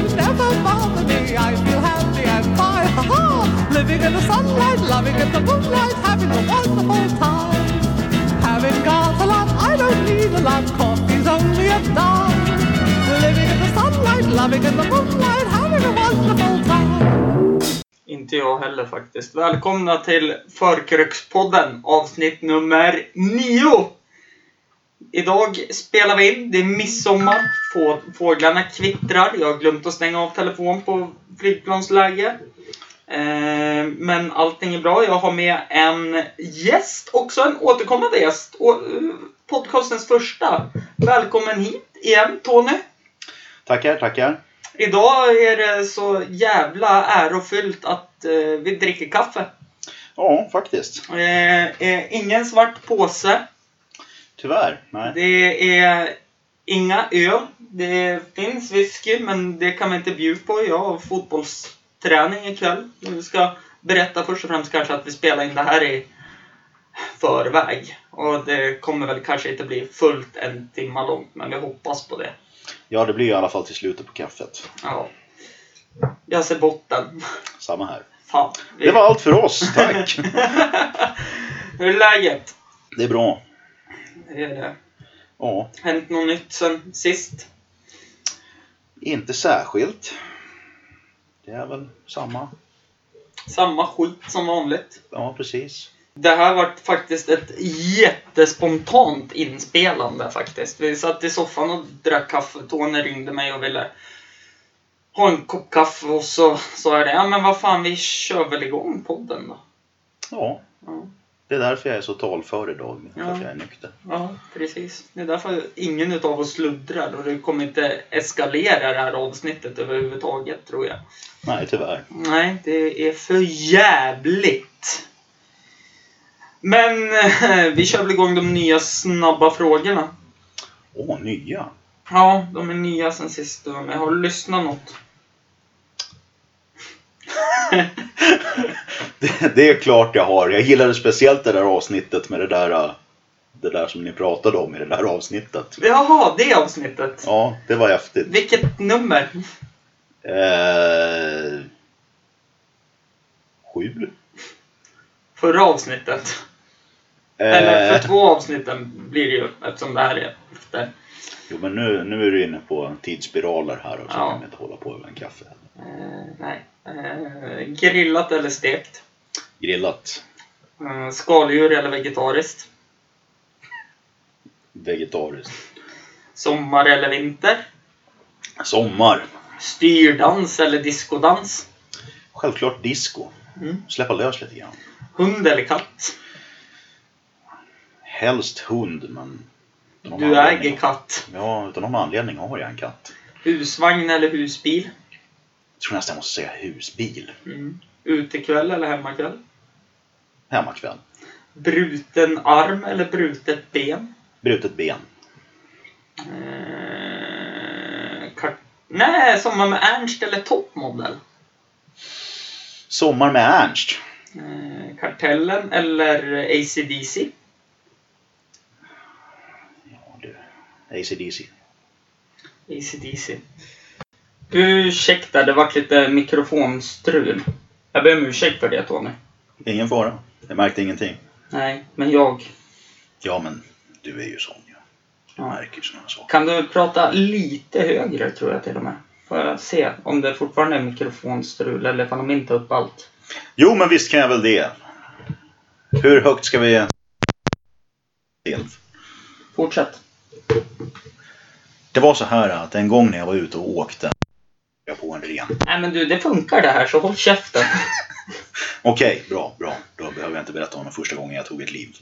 issues never bother me. I feel happy and fine. Ha ha! Living in the sunlight, loving in the moonlight, having a wonderful time. Having got a lot, I don't need a lot. Coffee's only a dime. Living in the sunlight, loving in the moonlight, having a wonderful time. Inte jag heller faktiskt. Välkomna till Förkrökspodden avsnitt nummer 9. Idag spelar vi in. Det är midsommar. Få- Fåglarna kvittrar. Jag har glömt att stänga av telefon på flygplansläge. Eh, Men allting är bra. Jag har med en gäst, också en återkommande gäst. Och, eh, Podcastens första. Välkommen hit igen Tony. Tackar, tackar. Idag är det så jävla ärofyllt att eh, vi dricker kaffe. Ja, faktiskt. Eh, ingen svart påse. Tyvärr. Nej. Det är inga öl. Det finns whisky, men det kan man inte bjuda på. Jag har fotbollsträning ikväll. Vi ska berätta först och främst kanske att vi spelar in det här i förväg. Och det kommer väl kanske inte bli fullt en timma långt, men vi hoppas på det. Ja, det blir i alla fall till slutet på kaffet. Ja. Jag ser botten. Samma här. Fan. vi- Det var allt för oss. Tack. Hur är läget? Det är bra. Det är det. Ja, Hänt något nytt sen sist? inte särskilt. Det är väl samma. Samma skit som vanligt. Ja, precis. Det här var faktiskt ett jättespontant inspelande faktiskt. Vi satt i soffan och drack kaffe. Tony ringde mig och ville ha en kopp kaffe och så sa jag det. Ja men vad fan, vi kör väl igång podden då. Ja, Ja, det är därför jag är så talför idag. För Ja. att jag är nykter. ja precis. Det är därför ingen utav oss sluddrar och det kommer inte eskalera det här avsnittet överhuvudtaget tror jag. Nej, tyvärr. Nej, det är för jävligt. Men eh, vi kör väl igång de nya snabba frågorna. Åh, nya. Ja, de är nya sen sist med. Har lyssnat något? Det, det är klart jag har. Jag gillade speciellt det där avsnittet med det där, äh, det där som ni pratade om i det där avsnittet. Jaha, det avsnittet. Ja, det var häftigt. Vilket nummer? Eh, sju? Förra avsnittet. Eller Eh, för två avsnitten blir det ju eftersom det här är efter. Jo men nu, nu är du inne på tidsspiraler här och så Ja. kan vi inte hålla på över en kaffe. Eh, nej. Eh, grillat eller stekt? Grillat, Eh, skaldjur eller vegetariskt? vegetariskt. Sommar eller vinter? Sommar, Styrdans eller diskodans? självklart disco. Mm. Släppa lös lite grann. Hund eller katt? Helst hund men... Du äger katt. Ja, utan någon anledning har jag en katt. Husvagn eller husbil? Jag tror nästan jag måste säga husbil. Mm. Utekväll eller hemmakväll? Hemmakväll. Bruten arm eller brutet ben? Brutet ben. Eh, Nej, sommar med Ernst eller toppmodell? Sommar med Ernst. Eh, kartellen eller ACDC? Ja du. ACDC. ACDC. Ursäkta, det vart lite mikrofonstrul. Jag ber om ursäkt för det Tony. Ingen fara. Jag märkte ingenting. Nej, men jag. Ja men, du är ju sån ju. Du Ja. märker såna saker. Kan du prata lite högre tror jag till och med? Får jag se om det fortfarande är mikrofonstrul eller ifall de inte upp allt. Jo, men visst kan jag väl det. Hur högt ska vi... Fortsätt. Det var så här att en gång när jag var ute och åkte jag på en ren. Nej men du, det funkar det här så håll käften. Okej, bra, bra. Då behöver jag inte berätta om den första gången jag tog ett liv.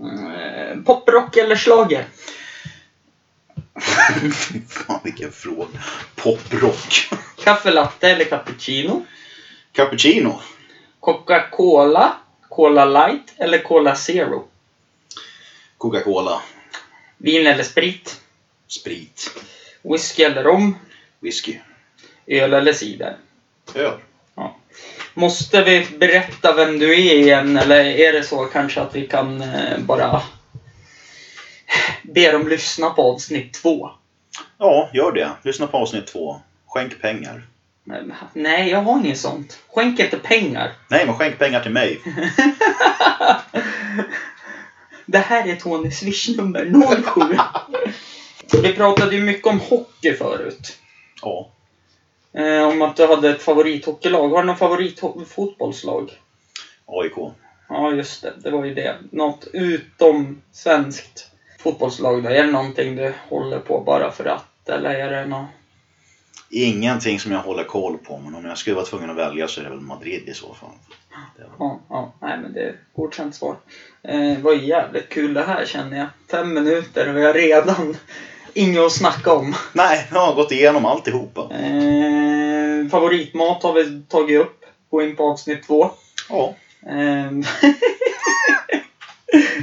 Eh, Poprock eller schlager? Fy Fan vilken fråga. Poprock. Kaffe latte eller cappuccino? Cappuccino. Coca-Cola, Cola light eller Cola zero? Coca-Cola. Vin eller sprit? Sprit. Whisky eller rom? Whisky. Öl eller cider? Öl. Måste vi berätta vem du är igen eller är det så kanske att vi kan eh, bara be dem lyssna på avsnitt två? Ja, gör det. Lyssna på avsnitt två. Skänk pengar. Nej, jag har inget sånt. Skänk inte pengar. Nej, men skänk pengar till mig. Det här är Tonys swishnummer 07. Vi pratade ju mycket om hockey förut. Ja. Eh, om att du hade ett favorithockeylag. Har du något favoritfotbollslag? AIK. Ja, just det. Det var ju det. Något utom svenskt fotbollslag då? Är det någonting du håller på bara för att? Eller är det något? Ingenting som jag håller koll på, men om jag skulle vara tvungen att välja så är det väl Madrid i så fall. Var- Ja, ja. Nej, men det är godkänt svar. Eh, det var jävligt kul det här känner jag. Fem minuter och har redan inget att snacka om. Nej, jag har gått igenom alltihopa. Eh, favoritmat har vi tagit upp. Gå in på avsnitt två. Ja. Ehm.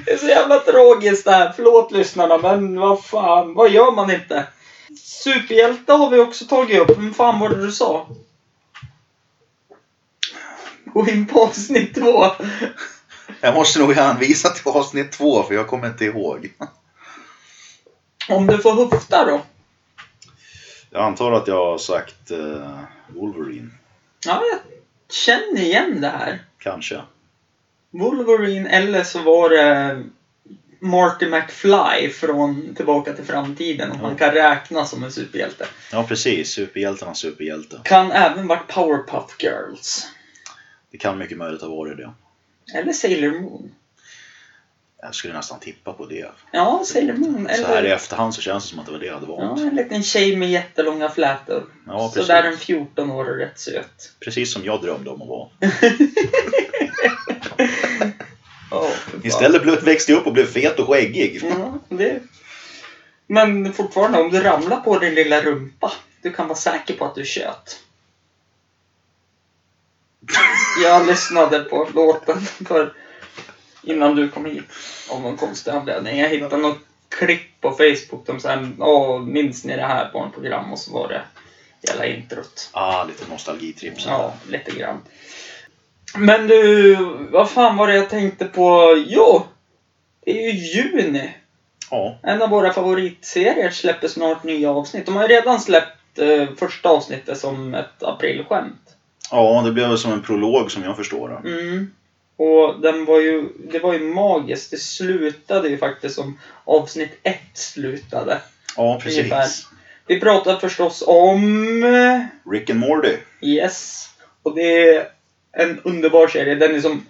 det är så jävla tragiskt det här. Förlåt lyssnarna, men vad fan, vad gör man inte? Superhjälte har vi också tagit upp. Men fan var det du sa? Gå in på avsnitt två. Jag måste nog hänvisa till avsnitt två, för jag kommer inte ihåg. Om du får höfta då? Jag antar att jag har sagt eh, Wolverine. Ja, jag känner igen det här. Kanske. Wolverine eller så var det Marty McFly från Tillbaka till framtiden. Om Ja. man kan räkna som en superhjälte. Ja, precis. Superhjältarnas superhjälte. Kan även varit Powerpuff Girls. Det kan mycket möjligt ha varit det. Eller Sailor Moon. Jag skulle nästan tippa på det. Ja, Sailor Moon. Så här i Eller, efterhand så känns det som att det var det jag hade ja, valt. en liten tjej med jättelånga flätor. Ja, så precis. där en 14 år och rätt söt. Precis som jag drömde om att vara. Ja, fan. Istället växte jag upp och blev fet och skäggig. Ja, det... Men fortfarande, om du ramlar på din lilla rumpa, du kan vara säker på att du tjöt. Jag lyssnade på låten för innan du kom hit. Av någon konstig anledning. Jag hittade något klipp på Facebook. De sa Åh, minns ni det här barnprogram? Och så var det hela introt. Ah, lite nostalgitripp. så Ja, lite grann. Men du, vad fan var det jag tänkte på? Jo! Det är ju juni. Ja, En av våra favoritserier släpper snart nya avsnitt. De har ju redan släppt eh, första avsnittet som ett aprilskämt. ja, det blev väl som en prolog som jag förstår det. Mm. Och den var ju, det var ju magiskt. Det slutade ju faktiskt som avsnitt ett slutade. Ja, precis. Ungefär. Vi pratar förstås om... eh, Rick and Morty. Yes. Och det är en underbar serie. Den är som...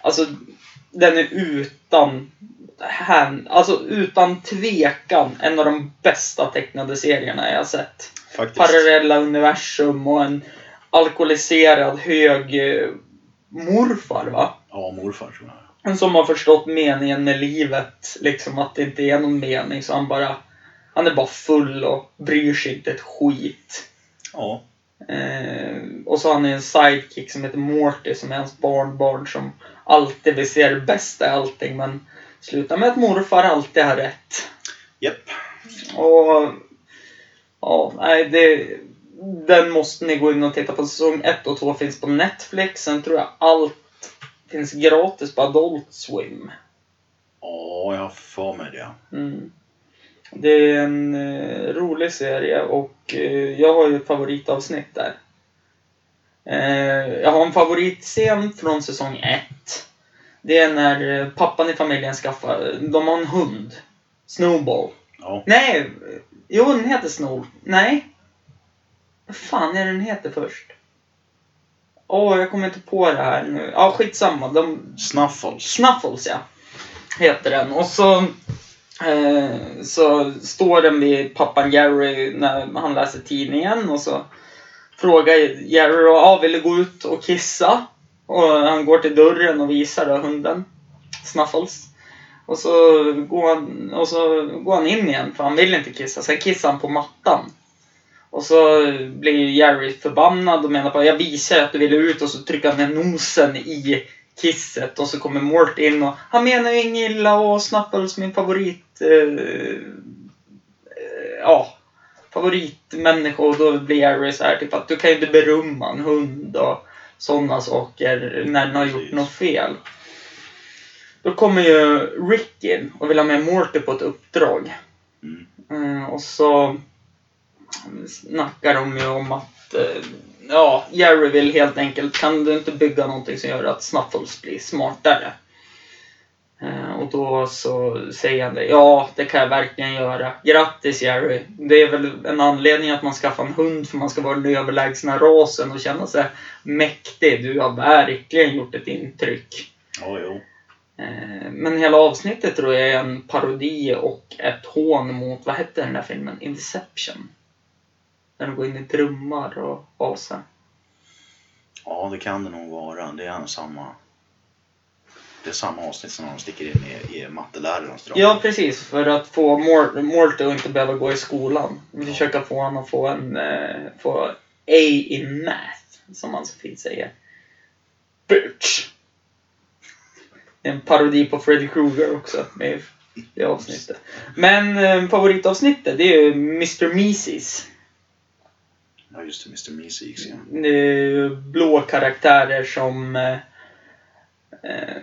Alltså, den är utan... Hän, alltså utan tvekan en av de bästa tecknade serierna jag sett. Faktiskt. Parallella universum och en alkoholiserad hög eh, morfar va? Ja, morfar tror jag. Som har förstått meningen med livet. Liksom att det inte är någon mening. Så han bara... Han är bara full och bryr sig inte ett skit. Ja, Eh, och så har han en sidekick som heter Morty som är hans barnbarn som alltid vill se det bästa i allting men slutar med att morfar alltid har rätt. japp. Och ja, nej det... Den måste ni gå in och titta på. Säsong 1 och 2 finns på Netflix. Sen tror jag allt finns gratis på Adult Swim. Ja, jag har för mig det. Mm. Det är en eh, rolig serie och eh, jag har ju ett favoritavsnitt där. Eh, jag har en favoritscen från säsong 1. Det är när eh, pappan i familjen skaffar, de har en hund. Snowball. Ja, Nej, jo den heter Snow. Nej. Vad fan är den heter först? Åh, jag kommer inte på det här nu. Ja, skitsamma. De, Snuffles. Snuffles ja. Heter den. Och så, eh, så står den vid pappan Jerry när han läser tidningen och så frågar Jerry då, ah, vill du gå ut och kissa? Och han går till dörren och visar då hunden. Snuffles. Och så, går han, och så går han in igen för han vill inte kissa. Sen kissar han på mattan. Och så blir Jerry förbannad och menar på jag visar att du ville ut och så trycker han ner nosen i kisset och så kommer Mort in och han menar ju inget illa och Snuffles min favorit eh, eh, ja favoritmänniska och då blir Jerry så här typ att du kan ju inte berömma en hund och sådana saker när den har gjort något fel. Då kommer ju Rick in och vill ha med Morty på ett uppdrag. Mm. Mm, och så snackar de ju om att eh, ja, Jerry vill helt enkelt, kan du inte bygga någonting som gör att Snuffles blir smartare? Eh, och då så säger han det, ja det kan jag verkligen göra. Grattis Jerry! Det är väl en anledning att man skaffar en hund för man ska vara den överlägsna rasen och känna sig mäktig. Du har verkligen gjort ett intryck. Ja, jo. Eh, Men hela avsnittet tror jag är en parodi och ett hån mot, vad hette den där filmen? Inception. Där de går in i drömmar och asar. Ja, det kan det nog vara. Det är samma... Det är samma avsnitt som de sticker in i, i mattelärarens dröm. Ja, precis. För att få Mor- Morty att inte behöva gå i skolan. Försöka få honom att få en eh, få A in math, som man så fint säger. Bitch! En parodi på Freddy Krueger också, med det avsnittet. Men eh, favoritavsnittet, det är ju Mr. Mises. Ja, just det. Mr. Meeseeks, ja. Blå karaktärer som eh,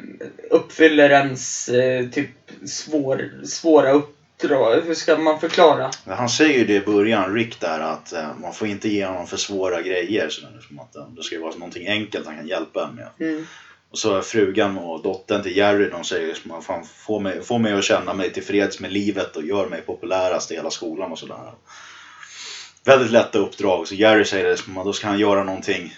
uppfyller ens eh, typ svår, svåra uppdrag. Hur ska man förklara? Han säger ju det i början, Rick där, att eh, man får inte ge honom för svåra grejer. Så att, det ska ju vara någonting enkelt han kan hjälpa en med. Mm. Och så frugan och dottern till Jerry, de säger att man fan får mig, får mig att känna mig tillfreds med livet och gör mig populärast i hela skolan och sådär. Väldigt lätta uppdrag. Så Jerry säger det då ska han göra någonting,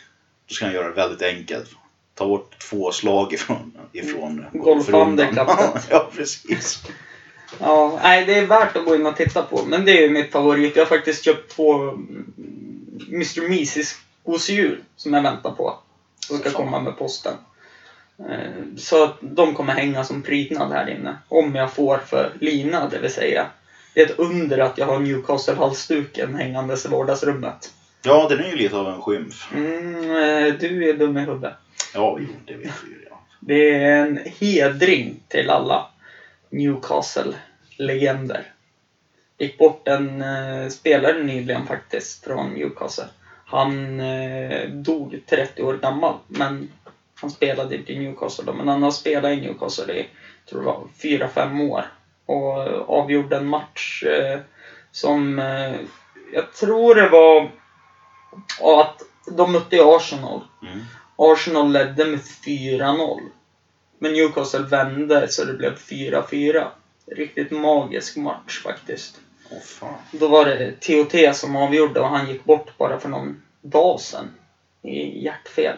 då ska han göra det väldigt enkelt. Ta bort två slag ifrån, ifrån Golfhandikappet. ja, precis. Ja, nej, det är värt att gå in och titta på. Men det är ju mitt favorit. Jag har faktiskt köpt två mm, Mr. Mises gosedjur som jag väntar på. Som ska komma med posten. Eh, Så att de kommer hänga som prydnad här inne. Om jag får för lina, det vill säga. Det är ett under att jag har Newcastle-halsduken hängandes i vardagsrummet. Ja, den är ju lite av en skymf. Mm, eh, du är dum i huvudet. Ja, jo, det vet vi ju redan. Det är en hedring till alla Newcastle-legender. Gick bort en eh, spelare nyligen faktiskt från Newcastle. Han eh, dog 30 år gammal, men han spelade inte i Newcastle då. Men han har spelat i Newcastle i, tror jag det var, 4-5 år. Och avgjorde en match eh, som, eh, jag tror det var att de mötte Arsenal. Mm. Arsenal ledde med 4-0. Men Newcastle vände så det blev 4-4. Riktigt magisk match faktiskt. Åh fan. Då var det TOT som avgjorde och han gick bort bara för någon dag sedan. I hjärtfel.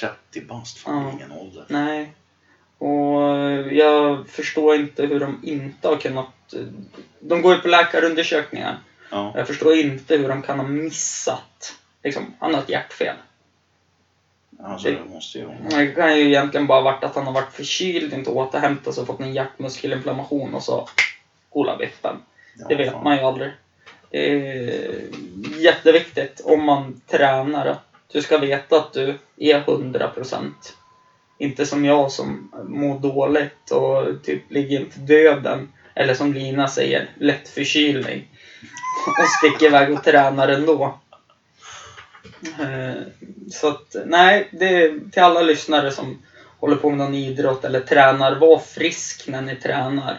30 bast, fan Ja. ingen ålder. Nej. Och jag förstår inte hur de inte har kunnat... De går ju på läkarundersökningar. Ja. Jag förstår inte hur de kan ha missat. Liksom, han har ett hjärtfel. Alltså, det måste ju. Det kan ju egentligen bara varit att han har varit förkyld, inte återhämtat sig och fått en hjärtmuskelinflammation och så kola vippen. Ja, Det vet fan. man ju aldrig. Det är jätteviktigt om man tränar att du ska veta att du är 100%. Inte som jag som mår dåligt och typ ligger inför döden. Eller som Lina säger, lätt förkylning. Och sticker iväg och tränar ändå. Eh, Så att, nej, det till alla lyssnare som håller på med någon idrott eller tränar, var frisk när ni tränar.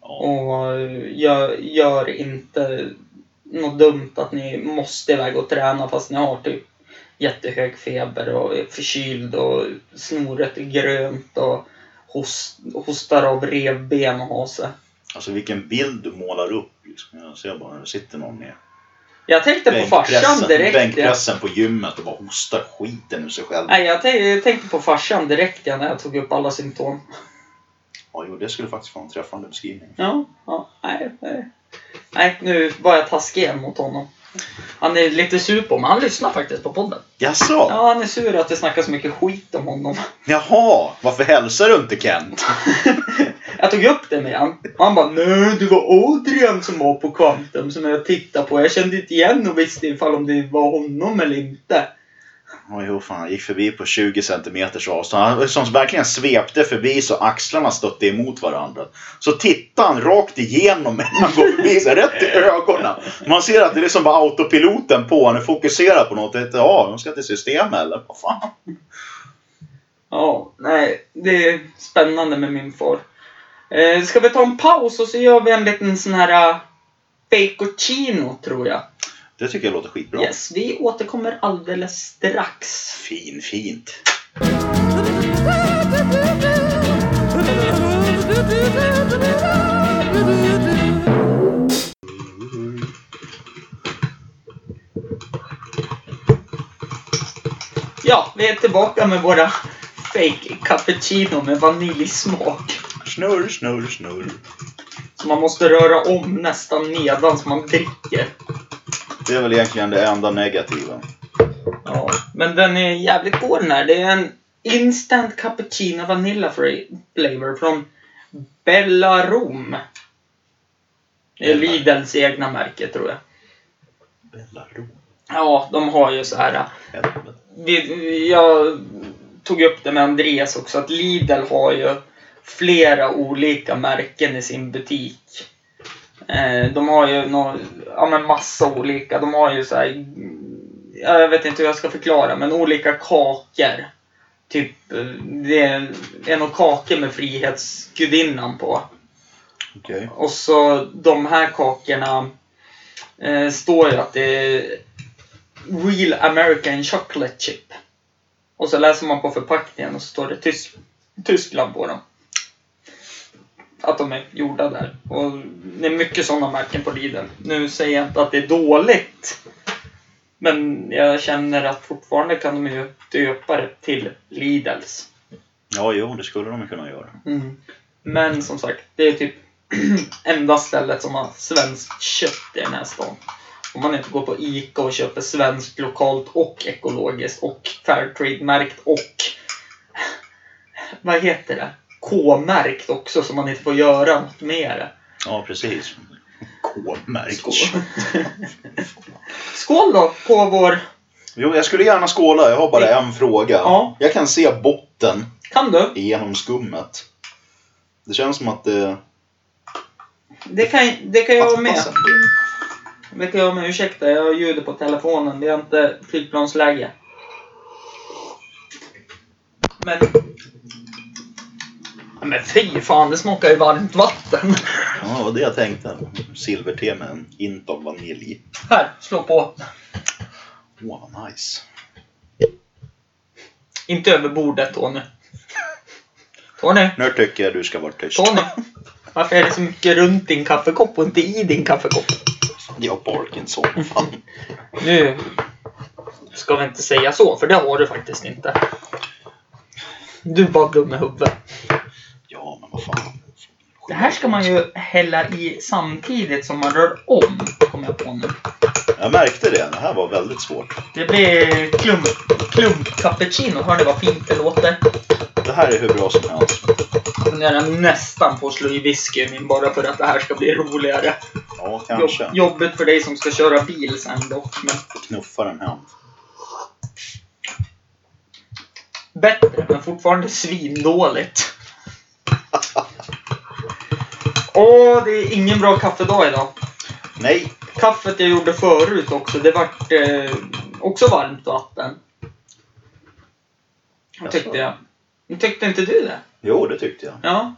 Och gör, gör inte något dumt att ni måste iväg och träna fast ni har typ jättehög feber och är förkyld och snoret är grönt och host, hostar av revben och har sig. Alltså vilken bild du målar upp. Liksom. Jag ser bara det sitter någon med Jag tänkte på farsan direkt. Bänkpressen på gymmet och bara hostar skiten ur sig själv. Nej, jag jag tänkte på farsan direkt ja, när jag tog upp alla symptom. Ja, jo, det skulle faktiskt vara en träffande beskrivning. Ja, ja, nej, nej. Nej, nu var jag taskig mot honom. Han är lite sur på mig. Han lyssnar faktiskt på podden. Jaså? Ja, han är sur att det snackas så mycket skit om honom. Jaha, varför hälsar du inte Kent? Jag tog upp det med han. Han bara nej, det var Adrian som var på Quantum som jag tittade på. Jag kände inte igen och visste ifall om det var honom eller inte oj, jo, fan, han gick förbi på 20 centimeters avstånd. Han som verkligen svepte förbi så axlarna stötte emot varandra. Så tittade han rakt igenom när han går förbi, så här, rätt i ögonen. Man ser att det är liksom bara autopiloten på. Han är fokuserad på något. Ja, de ska till systemet eller? Vad fan? Ja, nej, det är spännande med min far. Eh, ska vi ta en paus och så gör vi en liten sån här uh, Fake tror jag. Det tycker jag låter skitbra. Yes, vi återkommer alldeles strax. Fin, fint. Ja, vi är tillbaka med våra fake cappuccino med vaniljsmak. Snurr, snurr, snurr. Så man måste röra om nästan medan man dricker. Det är väl egentligen det enda negativa. Ja, men den är jävligt god den här. Det är en instant cappuccino vanilla flavor från Bellarom. Det är. Lidls egna märke tror jag. Bellarom. Ja, de har ju så här. Vi, jag tog upp det med Andreas också, att Lidl har ju flera olika märken i sin butik. Eh, de har ju nå, ja, men massa olika. De har ju så här, ja, jag vet inte hur jag ska förklara, men olika kakor. Typ, eh, det är, är kakor med Frihetsgudinnan på. Okej. Och så de här kakorna eh, står ju att det är Real American Chocolate Chip. Och så läser man på förpackningen och så står det Tys- Tyskland på dem. Att de är gjorda där. Och det är mycket sådana märken på Lidl. Nu säger jag inte att det är dåligt. Men jag känner att fortfarande kan de ju döpa det till Lidls. Ja, jo, det skulle de kunna göra. Mm. Men som sagt, det är typ enda stället som har svenskt kött i den här stan. Om man inte går på ICA och köper svenskt, lokalt och ekologiskt och Fairtrade-märkt och vad heter det? K-märkt också så man inte får göra något med det. Ja, precis. K-märkt. Skål. Skål då på vår... Jo, jag skulle gärna skåla. Jag har bara en fråga. Ja. Jag kan se botten Kan du? genom skummet. Det känns som att det Det kan, det kan jag vara med. Det kan jag med. Ursäkta, jag har ljudet på telefonen. Det är inte flygplansläge. Men... Men fy fan, det smakar ju varmt vatten. Ja, det var det jag tänkte. Silverte med en hint av vanilj. Här, slå på. Åh, vad nice. Inte över bordet, Tony. Tony, Nu tycker jag du ska vara tyst. Tony. Varför är det så mycket runt din kaffekopp och inte i din kaffekopp? Jag har Parkinson. Fan. Nu ska vi inte säga så, för det har du faktiskt inte. Du är bara dum i huvudet. Ja, men vad fan. Det här ska man ju hälla i samtidigt som man rör om, kom jag på nu. Jag märkte det. Det här var väldigt svårt. Det blir klump, klump cappuccino. Hör ni vad fint det låter? Det här är hur bra som helst. Jag funderar nästan på att slå i whisky min bara för att det här ska bli roligare. Ja, Jobb, kanske. jobbigt för dig som ska köra bil sen dock, men Knuffa den hem. bättre, men fortfarande svindåligt. Åh, det är ingen bra kaffedag idag. Nej, Kaffet jag gjorde förut också, det vart eh, också varmt vatten. Tyckte jag. Tyckte inte du det? jo det tyckte jag. Ja.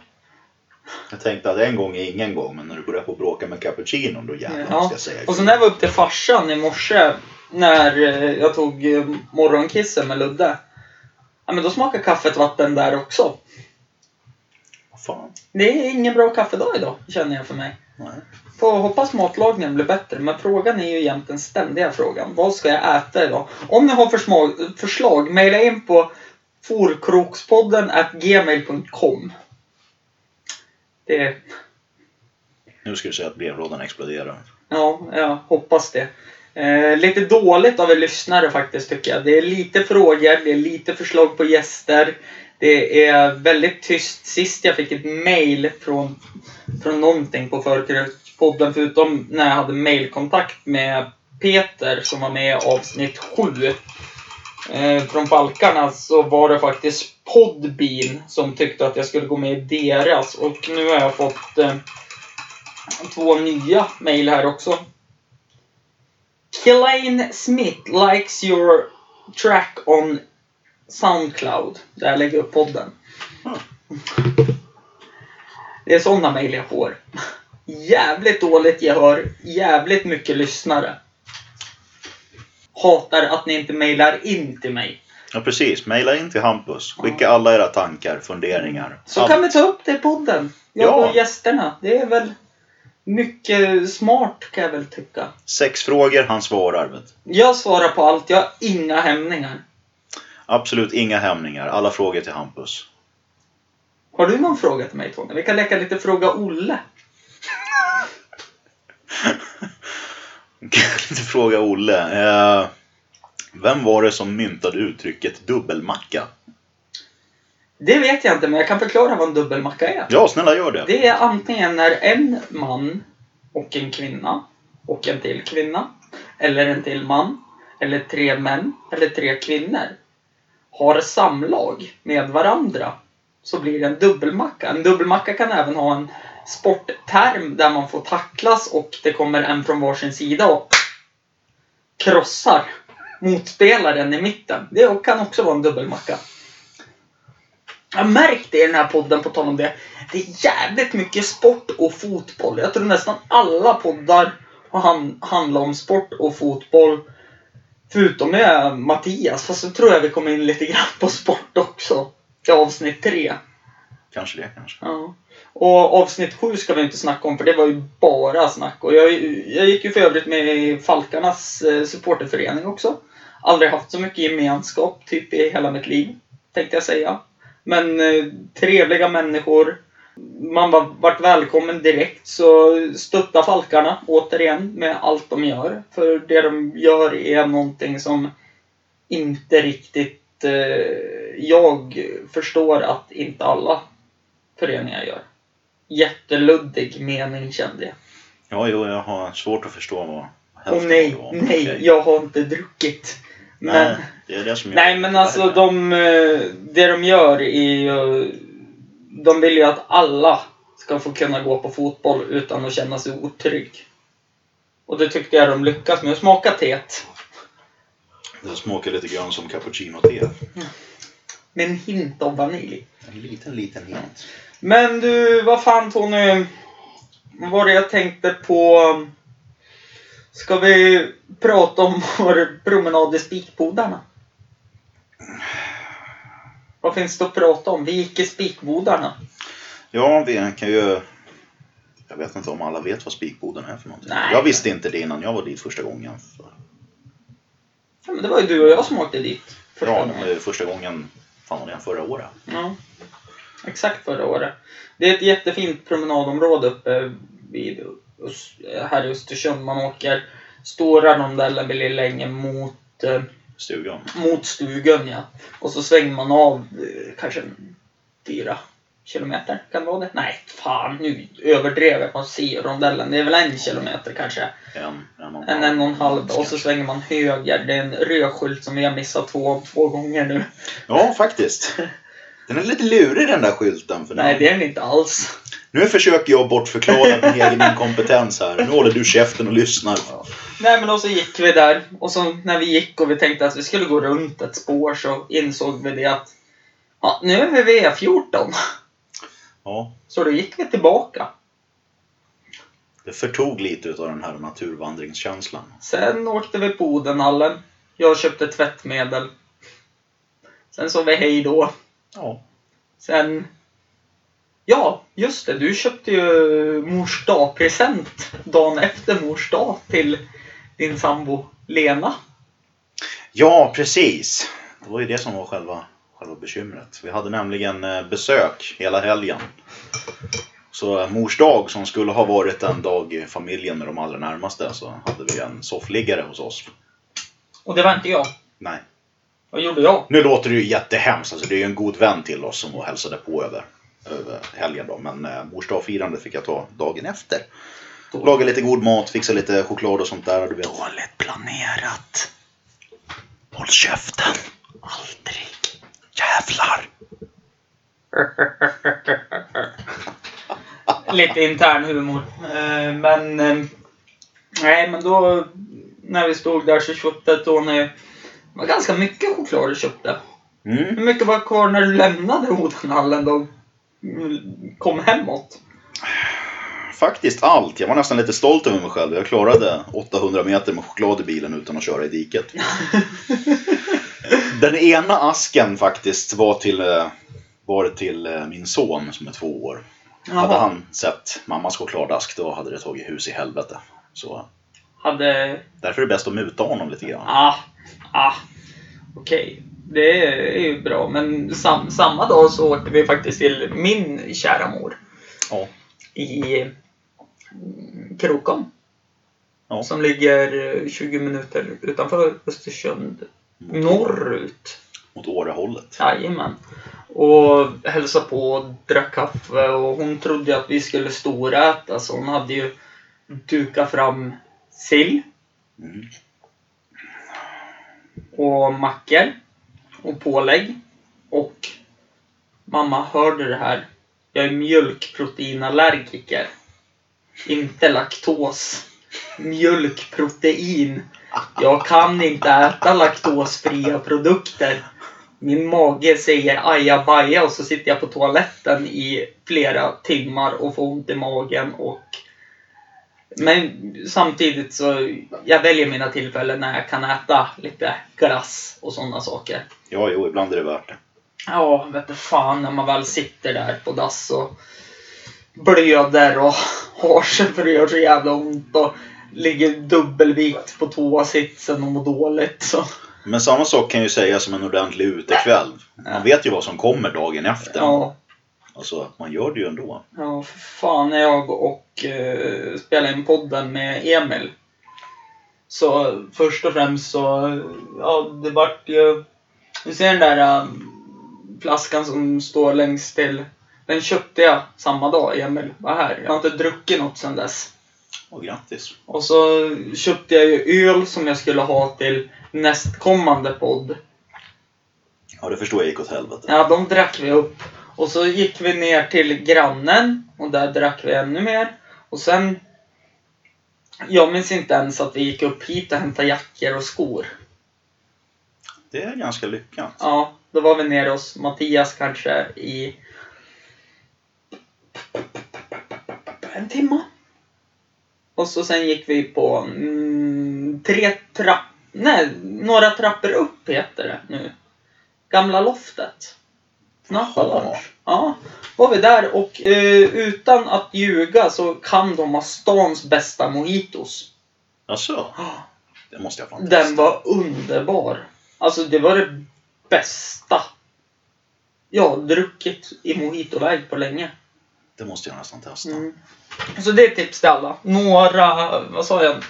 Jag tänkte att en gång är ingen gång, men när du börjar på bråka med cappuccinon då jävlar Ja. ska jag säga Och så när jag var upp till farsan i morse, när eh, jag tog eh, morgonkissen med Ludde. Ja men då smakar kaffet vatten där också. Fan. Det är ingen bra kaffedag idag, känner jag för mig. Nej. Får hoppas matlagningen blir bättre, men frågan är ju jämt den ständiga frågan. Vad ska jag äta idag? Om ni har försmag, förslag, mejla in på forkrokspodden gmail.com. Det, Nu ska du säga att brevlådan exploderar. ja, jag hoppas det. Eh, lite dåligt av er lyssnare faktiskt tycker jag. Det är lite frågor, det är lite förslag på gäster. Det är väldigt tyst. Sist jag fick ett mail från, från någonting på Förkrökspodden, förutom när jag hade mailkontakt med Peter som var med i avsnitt 7 eh, från Balkarna, så var det faktiskt Podbean som tyckte att jag skulle gå med i deras. Och nu har jag fått eh, två nya mail här också. Klein Smith likes your track on Soundcloud. Där jag lägger upp podden. Det är sådana mejl jag får. jävligt dåligt gehör, jävligt mycket lyssnare. Hatar att ni inte mejlar in till mig. Ja, precis. Maila in till Hampus. Skicka alla era tankar, funderingar. Så Allt. kan vi ta upp det i podden. Jag Ja. och gästerna. Det är väl mycket smart kan jag väl tycka. Sex frågor, han svarar. Vet. Jag svarar på allt, jag har inga hämningar. Absolut inga hämningar. Alla frågor till Hampus. Har du någon fråga till mig Tony? Vi kan leka lite Fråga Olle. Lite fråga Olle. Eh, vem var det som myntade uttrycket dubbelmacka? Det vet jag inte, men jag kan förklara vad en dubbelmacka är. Ja, snälla gör det. Det är antingen när en man och en kvinna och en till kvinna eller en till man eller tre män eller tre kvinnor har samlag med varandra så blir det en dubbelmacka. En dubbelmacka kan även ha en sportterm där man får tacklas och det kommer en från varsin sida och krossar motspelaren i mitten. Det kan också vara en dubbelmacka. Jag har märkt det i den här podden, på tal om det. Det är jävligt mycket sport och fotboll. Jag tror nästan alla poddar har han, handlat om sport och fotboll. Förutom med Mattias, fast så tror jag vi kommer in lite grann på sport också. I avsnitt tre. Kanske det, kanske. Ja. Och avsnitt sju ska vi inte snacka om, för det var ju bara snack. Och jag, jag gick ju för övrigt med i Falkarnas eh, supporterförening också. Aldrig haft så mycket gemenskap, typ i hela mitt liv, tänkte jag säga. Men eh, trevliga människor. Man var, vart välkommen direkt, så stötta Falkarna återigen med allt de gör. För det de gör är någonting som inte riktigt eh, jag förstår att inte alla föreningar gör. Jätteluddig mening kände jag. Ja, jo, jag har svårt att förstå vad Och hälften nej, var. nej, Okej. jag har inte druckit. Men, Nej, det är det som gör nej, men alltså de, eh, det de gör är ju... De vill ju att alla ska få kunna gå på fotboll utan att känna sig otrygg. Och det tyckte jag de lyckas med. Smaka teet. Det smakar lite grann som cappuccino-te. Med en hint av vanilj. En liten, liten hint. Men du, vad fan Tony. Vad var det jag tänkte på? Ska vi prata om vår promenad i Spikbodarna? Vad finns det att prata om? Vi gick i Spikbodarna. Ja, vi kan ju... Jag vet inte om alla vet vad spikboden är för någonting. Nej. Jag visste inte det innan jag var dit första gången. För... Ja, men det var ju du och jag som åkte dit. första Ja, gången. eh, första gången, fan var det, förra året. Ja, exakt förra året. Det är ett jättefint promenadområde uppe vid, här i Östersund. Man åker stora rondellen vid Lillänge mot, eh, Stugan. mot stugan. Ja. Och så svänger man av eh, kanske en fyra kilometer. Kan det vara det? Nej, fan nu överdrev jag. Man ser rondellen. Det är väl en kilometer kanske. En, en, och En, en och en halv. Och så svänger man höger. Det är en röd skylt som vi har missat två, två gånger nu. Ja, faktiskt. Den är lite lurig den där skylten. För Nej, det är den inte alls. Nu försöker jag bortförklara min egen inkompetens här. Nu håller du käften och lyssnar. Nej men och så gick vi där och så när vi gick och vi tänkte att vi skulle gå runt ett spår så insåg vi det att ja, nu är vi vid E14. Ja, Så då gick vi tillbaka. det förtog lite av den här naturvandringskänslan. Sen åkte vi på Odenhallen. Jag köpte tvättmedel. Sen sa vi hej då. Ja. Sen... Ja, just det. Du köpte ju mors dag-present dagen efter mors dag till din sambo Lena. Ja, precis. Det var ju det som var själva, själva bekymret. Vi hade nämligen eh, besök hela helgen. Så eh, mors dag som skulle ha varit en dag i familjen med de allra närmaste så hade vi en soffliggare hos oss. Och det var inte jag. Nej. Vad gjorde jag? Nu låter det ju jättehemskt. Alltså, det är ju en god vän till oss som och hälsade på över, över helgen då. Men eh, mors dagfirandet fick jag ta dagen efter. Laga lite god mat, fixa lite choklad och sånt där. Du vet. Dåligt planerat. Håll käften! Aldrig. Jävlar! Lite intern humor. Eh, Men... eh, Nej, men då... När vi stod där så köpte Tony... Det var ganska mycket choklad du köpte. Mm. Hur mycket var kvar när du lämnade Odenhallen då? Kom hemåt? Faktiskt allt. Jag var nästan lite stolt över mig själv. Jag klarade 800 meter med choklad i bilen utan att köra i diket. Den ena asken faktiskt var till, eh, var till eh, min son som är två år. Hade Jaha. han sett mammas chokladask då hade det tagit hus i helvete. Så Hade... därför är det bäst att muta honom lite grann. Ah, ah. Okej. Det är ju bra. Men sam, samma dag så åkte vi faktiskt till min kära mor. Ja. I Krokom. Ja. Som ligger eh, 20 minuter utanför Östersund. Norrut. Mot Årehållet. Jajamän. Och hälsade på och drack kaffe och hon trodde att vi skulle storäta så hon hade ju dukat fram sill Mm. och mackor och pålägg. Och mamma hörde det här. Jag är mjölkproteinallergiker. Inte laktos. Mjölkprotein. Jag kan inte äta laktosfria produkter. Min mage säger ajabaja och så sitter jag på toaletten i flera timmar och får ont i magen och men samtidigt så jag väljer mina tillfällen när jag kan äta lite glass och sådana saker. Ja, jo, ibland är det värt det. Ja, vet du fan när man väl sitter där på dass och blöder och har sig för det gör så jävla ont och ligger dubbelvikt på toasitsen och mår dåligt. Så. Men samma sak kan ju sägas om en ordentlig utekväll. Man vet ju vad som kommer dagen efter. Ja, Alltså, man gör det ju ändå. ja, för fan när jag och uh, spelade in podden med Emil. Så först och främst så, ja det vart ju, du ser den där äh, flaskan som står längst till. Den köpte jag samma dag Emil var här. Jag har inte druckit något sedan dess. Och grattis. Och så köpte jag ju öl som jag skulle ha till nästkommande podd. Ja, det förstår jag gick åt helvete. Ja, de drack vi upp. Och så gick vi ner till grannen och där drack vi ännu mer. Och sen... Jag minns inte ens att vi gick upp hit och hämtade jackor och skor. Det är ganska lyckat. Ja, då var vi nere hos Mattias kanske i... En timma. Och så sen gick vi på mm, tre trapp... Nej, några trappor upp heter det nu. Gamla loftet. Lounge. Ja, var vi där och eh, utan att ljuga så kan de ha stans bästa mojitos. Alltså, det måste jag fan Den testa. var underbar. Alltså det var det bästa jag har druckit i mojitoväg på länge. Det måste jag nästan testa. Mm. Så det är ett tips till alla. Några, vad sa jag?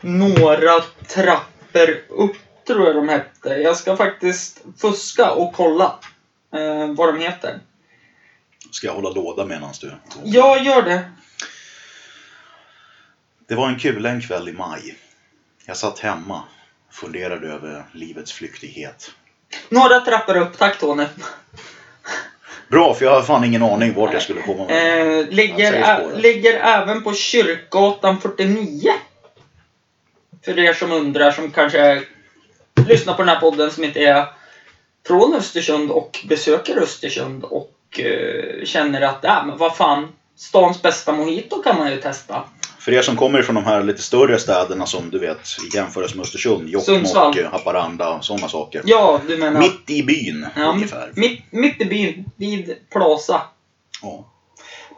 Några trappor upp tror jag de hette. Jag ska faktiskt fuska och kolla eh, vad de heter. Ska jag hålla låda medan du... Jag gör det. Det var en kul en kväll i maj. Jag satt hemma funderade över livets flyktighet. Några trappor upp, tack Tony. Bra, för jag har fan ingen aning vart jag skulle komma med. Eh, ligger, ligger även på Kyrkgatan 49. För er som undrar, som kanske lyssnar på den här podden som inte är från Östersund och besöker Östersund och eh, känner att, äh, men vad fan, stans bästa mojito kan man ju testa. För er som kommer från de här lite större städerna som du vet i jämförelse med Östersund, Sundsvall. Jokkmokk, Haparanda, sådana saker. Ja, du menar... Mitt i byn ja, ungefär. mitt, mitt i byn, vid Plaza. Ja.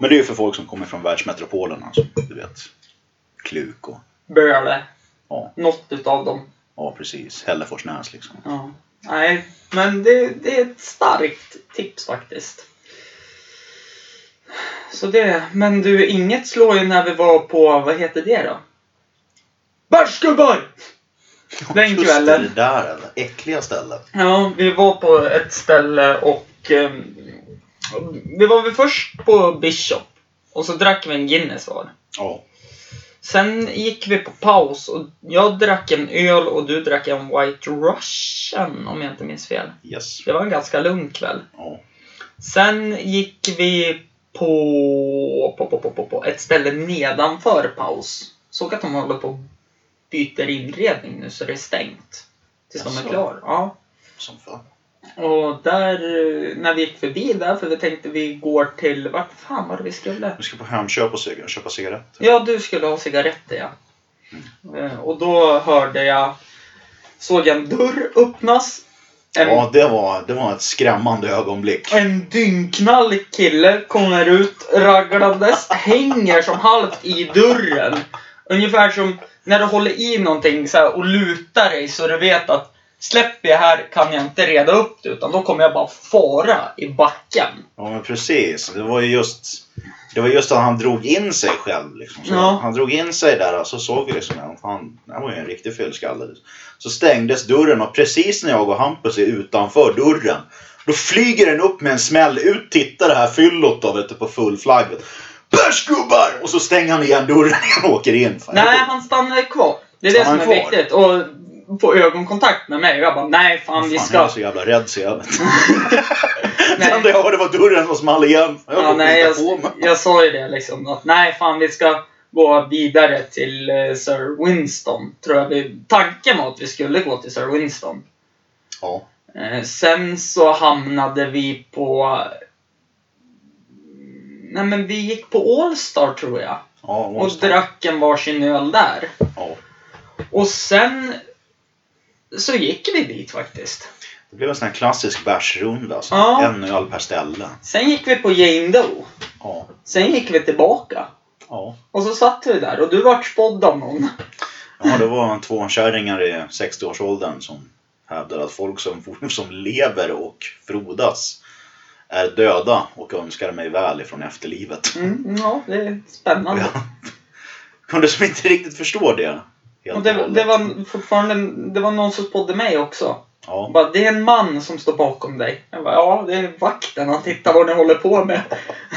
Men det är ju för folk som kommer från världsmetropolen, alltså, du vet. Kluk och... Böle. Ja. Något utav dem. Ja, precis. Hälleforsnäs liksom. Ja. Nej, men det, det är ett starkt tips faktiskt. Så det, men du, inget slår ju när vi var på, vad heter det då? Bärsgubbar! Den Just kvällen. Det, det där det äckliga stället. Ja, vi var på ett ställe och ehm, vi var väl först på Bishop och så drack vi en Guinness var. Ja. Sen gick vi på paus och jag drack en öl och du drack en White Russian om jag inte minns fel. Yes. Det var en ganska lugn kväll. Ja. Sen gick vi på, på, på, på, på, på ett ställe nedanför paus. Såg att de håller på och byter inredning nu så det är stängt. Tills de Jaså? är klara. Ja. Som fan. Och där, eh, när vi gick förbi där, för vi tänkte vi går till, vart fan var det vi skulle? Vi ska på Hemköp och cig- köpa cigaretter. Ja, du skulle ha cigaretter ja. Eh, Och då hörde jag, såg jag en dörr öppnas. Ja, det var, det var ett skrämmande ögonblick. en dyngknall kille kommer ut raglandes, hänger som halvt i dörren. Ungefär som när du håller i någonting så här och lutar dig så du vet att släpper jag här kan jag inte reda upp det utan då kommer jag bara fara i backen. Ja, men precis. Det var ju just, det var just att han drog in sig själv. Liksom. Ja. Han drog in sig där och så såg vi liksom, fan, det här var ju en riktig fyllskalle. Så stängdes dörren och precis när jag och Hampus är utanför dörren då flyger den upp med en smäll. Ut tittar det här fyllot då, vet du, på full flagg. Bärs gubbar! Och så stänger han igen dörren och åker in. Fan, Nej, han stannar kvar. Det är det som Stannar är kvar? viktigt. Och få ögonkontakt med mig. Jag bara, nej fan vi Fan, ska... jag är så jävla rädd så jag vet. Det enda jag hörde var dörren som small igen. Jag Ja, nej, jag, jag sa ju det liksom. Att nej, fan vi ska gå vidare till eh, Sir Winston. Tror jag vi, tanken var att vi skulle gå till Sir Winston. Ja. Eh, sen så hamnade vi på... Nej men vi gick på Allstar tror jag. Ja, Och drack en varsin öl där. ja. Och sen så gick vi dit faktiskt. Det blev en sån här klassisk bärsrunda. Alltså. Ja. En öl per ställe. Sen gick vi på Jane Doe. Ja. Sen gick vi tillbaka. Ja. Och så satt vi där och du vart spådd av någon. ja, det var två kärringar i 60-årsåldern som hävdade att folk som, som lever och frodas är döda och önskar mig väl ifrån efterlivet. Mm, ja, det är spännande. Jag kunde som inte riktigt förstå det. Helt det, det var fortfarande det var någon som spådde mig också. Ja. Bara, det är en man som står bakom dig. Jag bara, ja, det är vakten. Han tittar vad ni håller på med.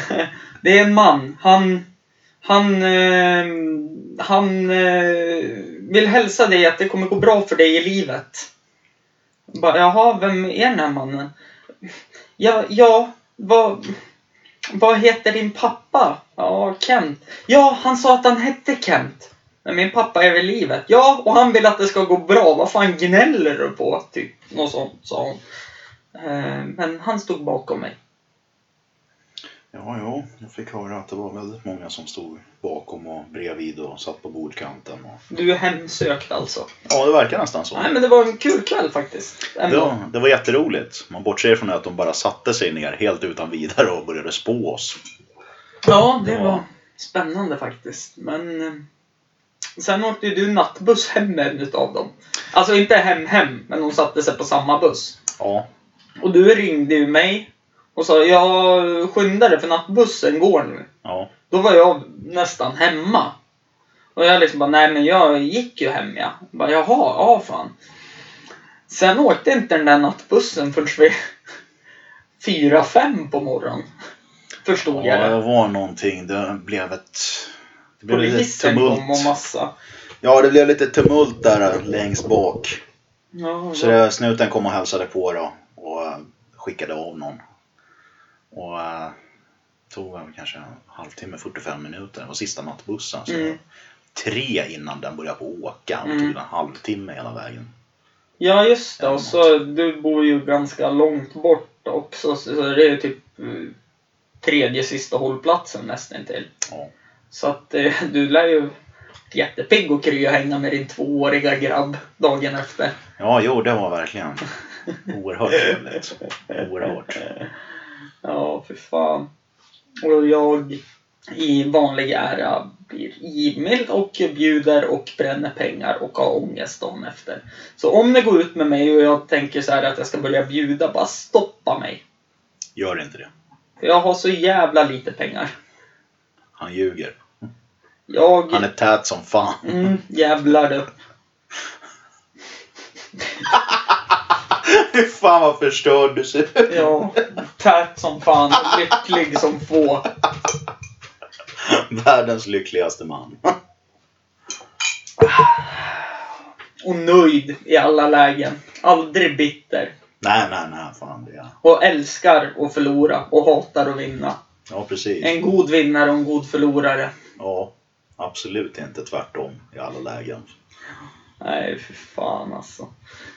det är en man. Han, han, eh, han eh, vill hälsa dig att det kommer gå bra för dig i livet. Jag Bara, Jaha, vem är den här mannen? Ja, ja, vad, vad heter din pappa? Ja, Kent. Ja, han sa att han hette Kent. Men min pappa är vid livet. Ja, och han vill att det ska gå bra. Vad fan gnäller du på? Typ något sånt sa hon. Eh, Men han stod bakom mig. Ja, ja, jag fick höra att det var väldigt många som stod bakom och bredvid och satt på bordkanten. Och... Du är hemsökt alltså. Ja, det verkar nästan så. Nej, men det var en kul kväll faktiskt. Det var, det var jätteroligt. Man bortser från att de bara satte sig ner helt utan vidare och började spå oss. Ja, det Ja. var spännande faktiskt. Men eh, sen åkte du nattbuss hem med en utav dem. Alltså inte hem hem, men hon satte sig på samma buss. Ja, Och du ringde ju mig och sa jag skyndar dig för nattbussen går nu. ja, Då var jag nästan hemma. Och jag liksom bara, nej men jag gick ju hem ja. Jag bara, Jaha, ja fan. Sen åkte inte den där nattbussen förrän vid fyra, fem på morgonen. Förstod ja, jag det det. var någonting. Det blev ett... Det Polisen kom och massa. Ja, det blev lite tumult där längst bak. Ja, Så snuten kom och hälsade på då och eh, skickade av någon. Och eh, tog väl kanske en halvtimme, 45 minuter. Det var sista nattbussen. Så Mm. tre innan den började på åka. Och Mm. tog en halvtimme hela vägen. ja just det. Och så du bor ju ganska långt bort också. Så det är typ eh, tredje sista hållplatsen nästan till. Ja. Så att eh, du lär ju jättepigg och kry och hänga med din tvååriga grabb dagen efter. Ja, jo, det var verkligen oerhört trevligt. Oerhört. Ja, för fan. Och jag i vanlig ära blir givmild och bjuder och bränner pengar och har ångest dagen efter. Så om det går ut med mig och jag tänker så här att jag ska börja bjuda, bara stoppa mig. Gör inte det. För jag har så jävla lite pengar. Han ljuger. Jag... Han är tät som fan. Mm, jävlar du. Fy fan vad förstörd du ser ut. Ja, tät som fan. Lycklig som få. Världens lyckligaste man. Och nöjd i alla lägen. Aldrig bitter. Nej, nej, nej. Fan det är... Och älskar att förlora och hatar att vinna. Ja, precis. En god vinnare och en god förlorare. Ja. Absolut inte tvärtom i alla lägen. Nej, för fan alltså.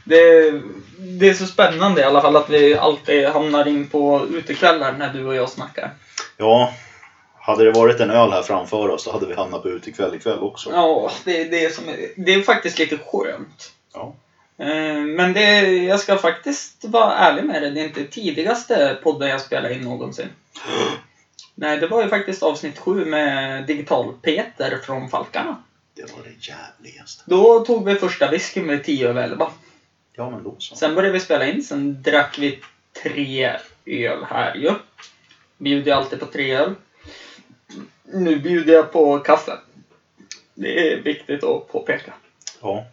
Det, det är så spännande i alla fall att vi alltid hamnar in på utekvällar när du och jag snackar. Ja, hade det varit en öl här framför oss då hade vi hamnat på utekväll ikväll också. Ja, det, det, är som, det är faktiskt lite skönt. Ja. Eh, Men det, jag ska faktiskt vara ärlig med det, det är inte tidigaste podden jag spelar in någonsin. Nej, det var ju faktiskt avsnitt sju med Digital-Peter från Falkarna. Det var det jävligaste. Då tog vi första whiskyn med 10 över 11. Ja, men då så. Sen började vi spela in, sen drack vi tre öl här ju. Bjuder jag alltid på tre öl. Nu bjuder jag på kaffe. Det är viktigt att påpeka. Ja,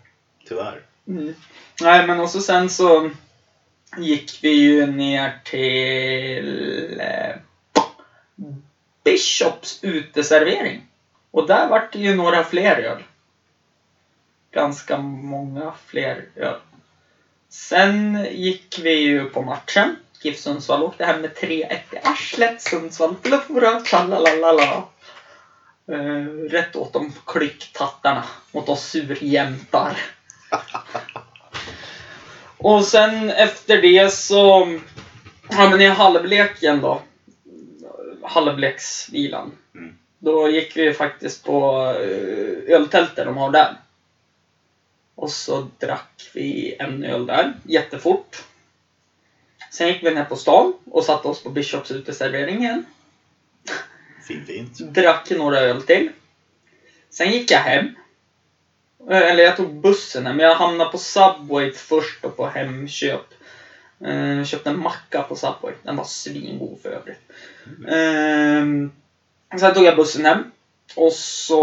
tyvärr. Mm. Nej, men och så sen så gick vi ju ner till eh, Bishops uteservering. Och där vart det ju några fler öl. Ganska många fler öl. Sen gick vi ju på matchen. GIF Sundsvall åkte hem med 3-1 i arslet. Sundsvall förlorade. Tralalala. Uh, rätt åt de klycktattarna. Mot oss surjämtar. Och sen efter det så... Ja men i halvleken då. Halvleksvilan. Mm. Då gick vi faktiskt på eh, öltältet de har där. Och så drack vi en öl där, jättefort. Sen gick vi ner på stan och satte oss på Bishops uteservering igen. Fint, fint. Drack några öl till. Sen gick jag hem. Eh, Eller jag tog bussen hem, men jag hamnade på Subway först och på Hemköp. Eh, köpte en macka på Subway. Den var svingod för övrigt. Eh, sen tog jag bussen hem. Och så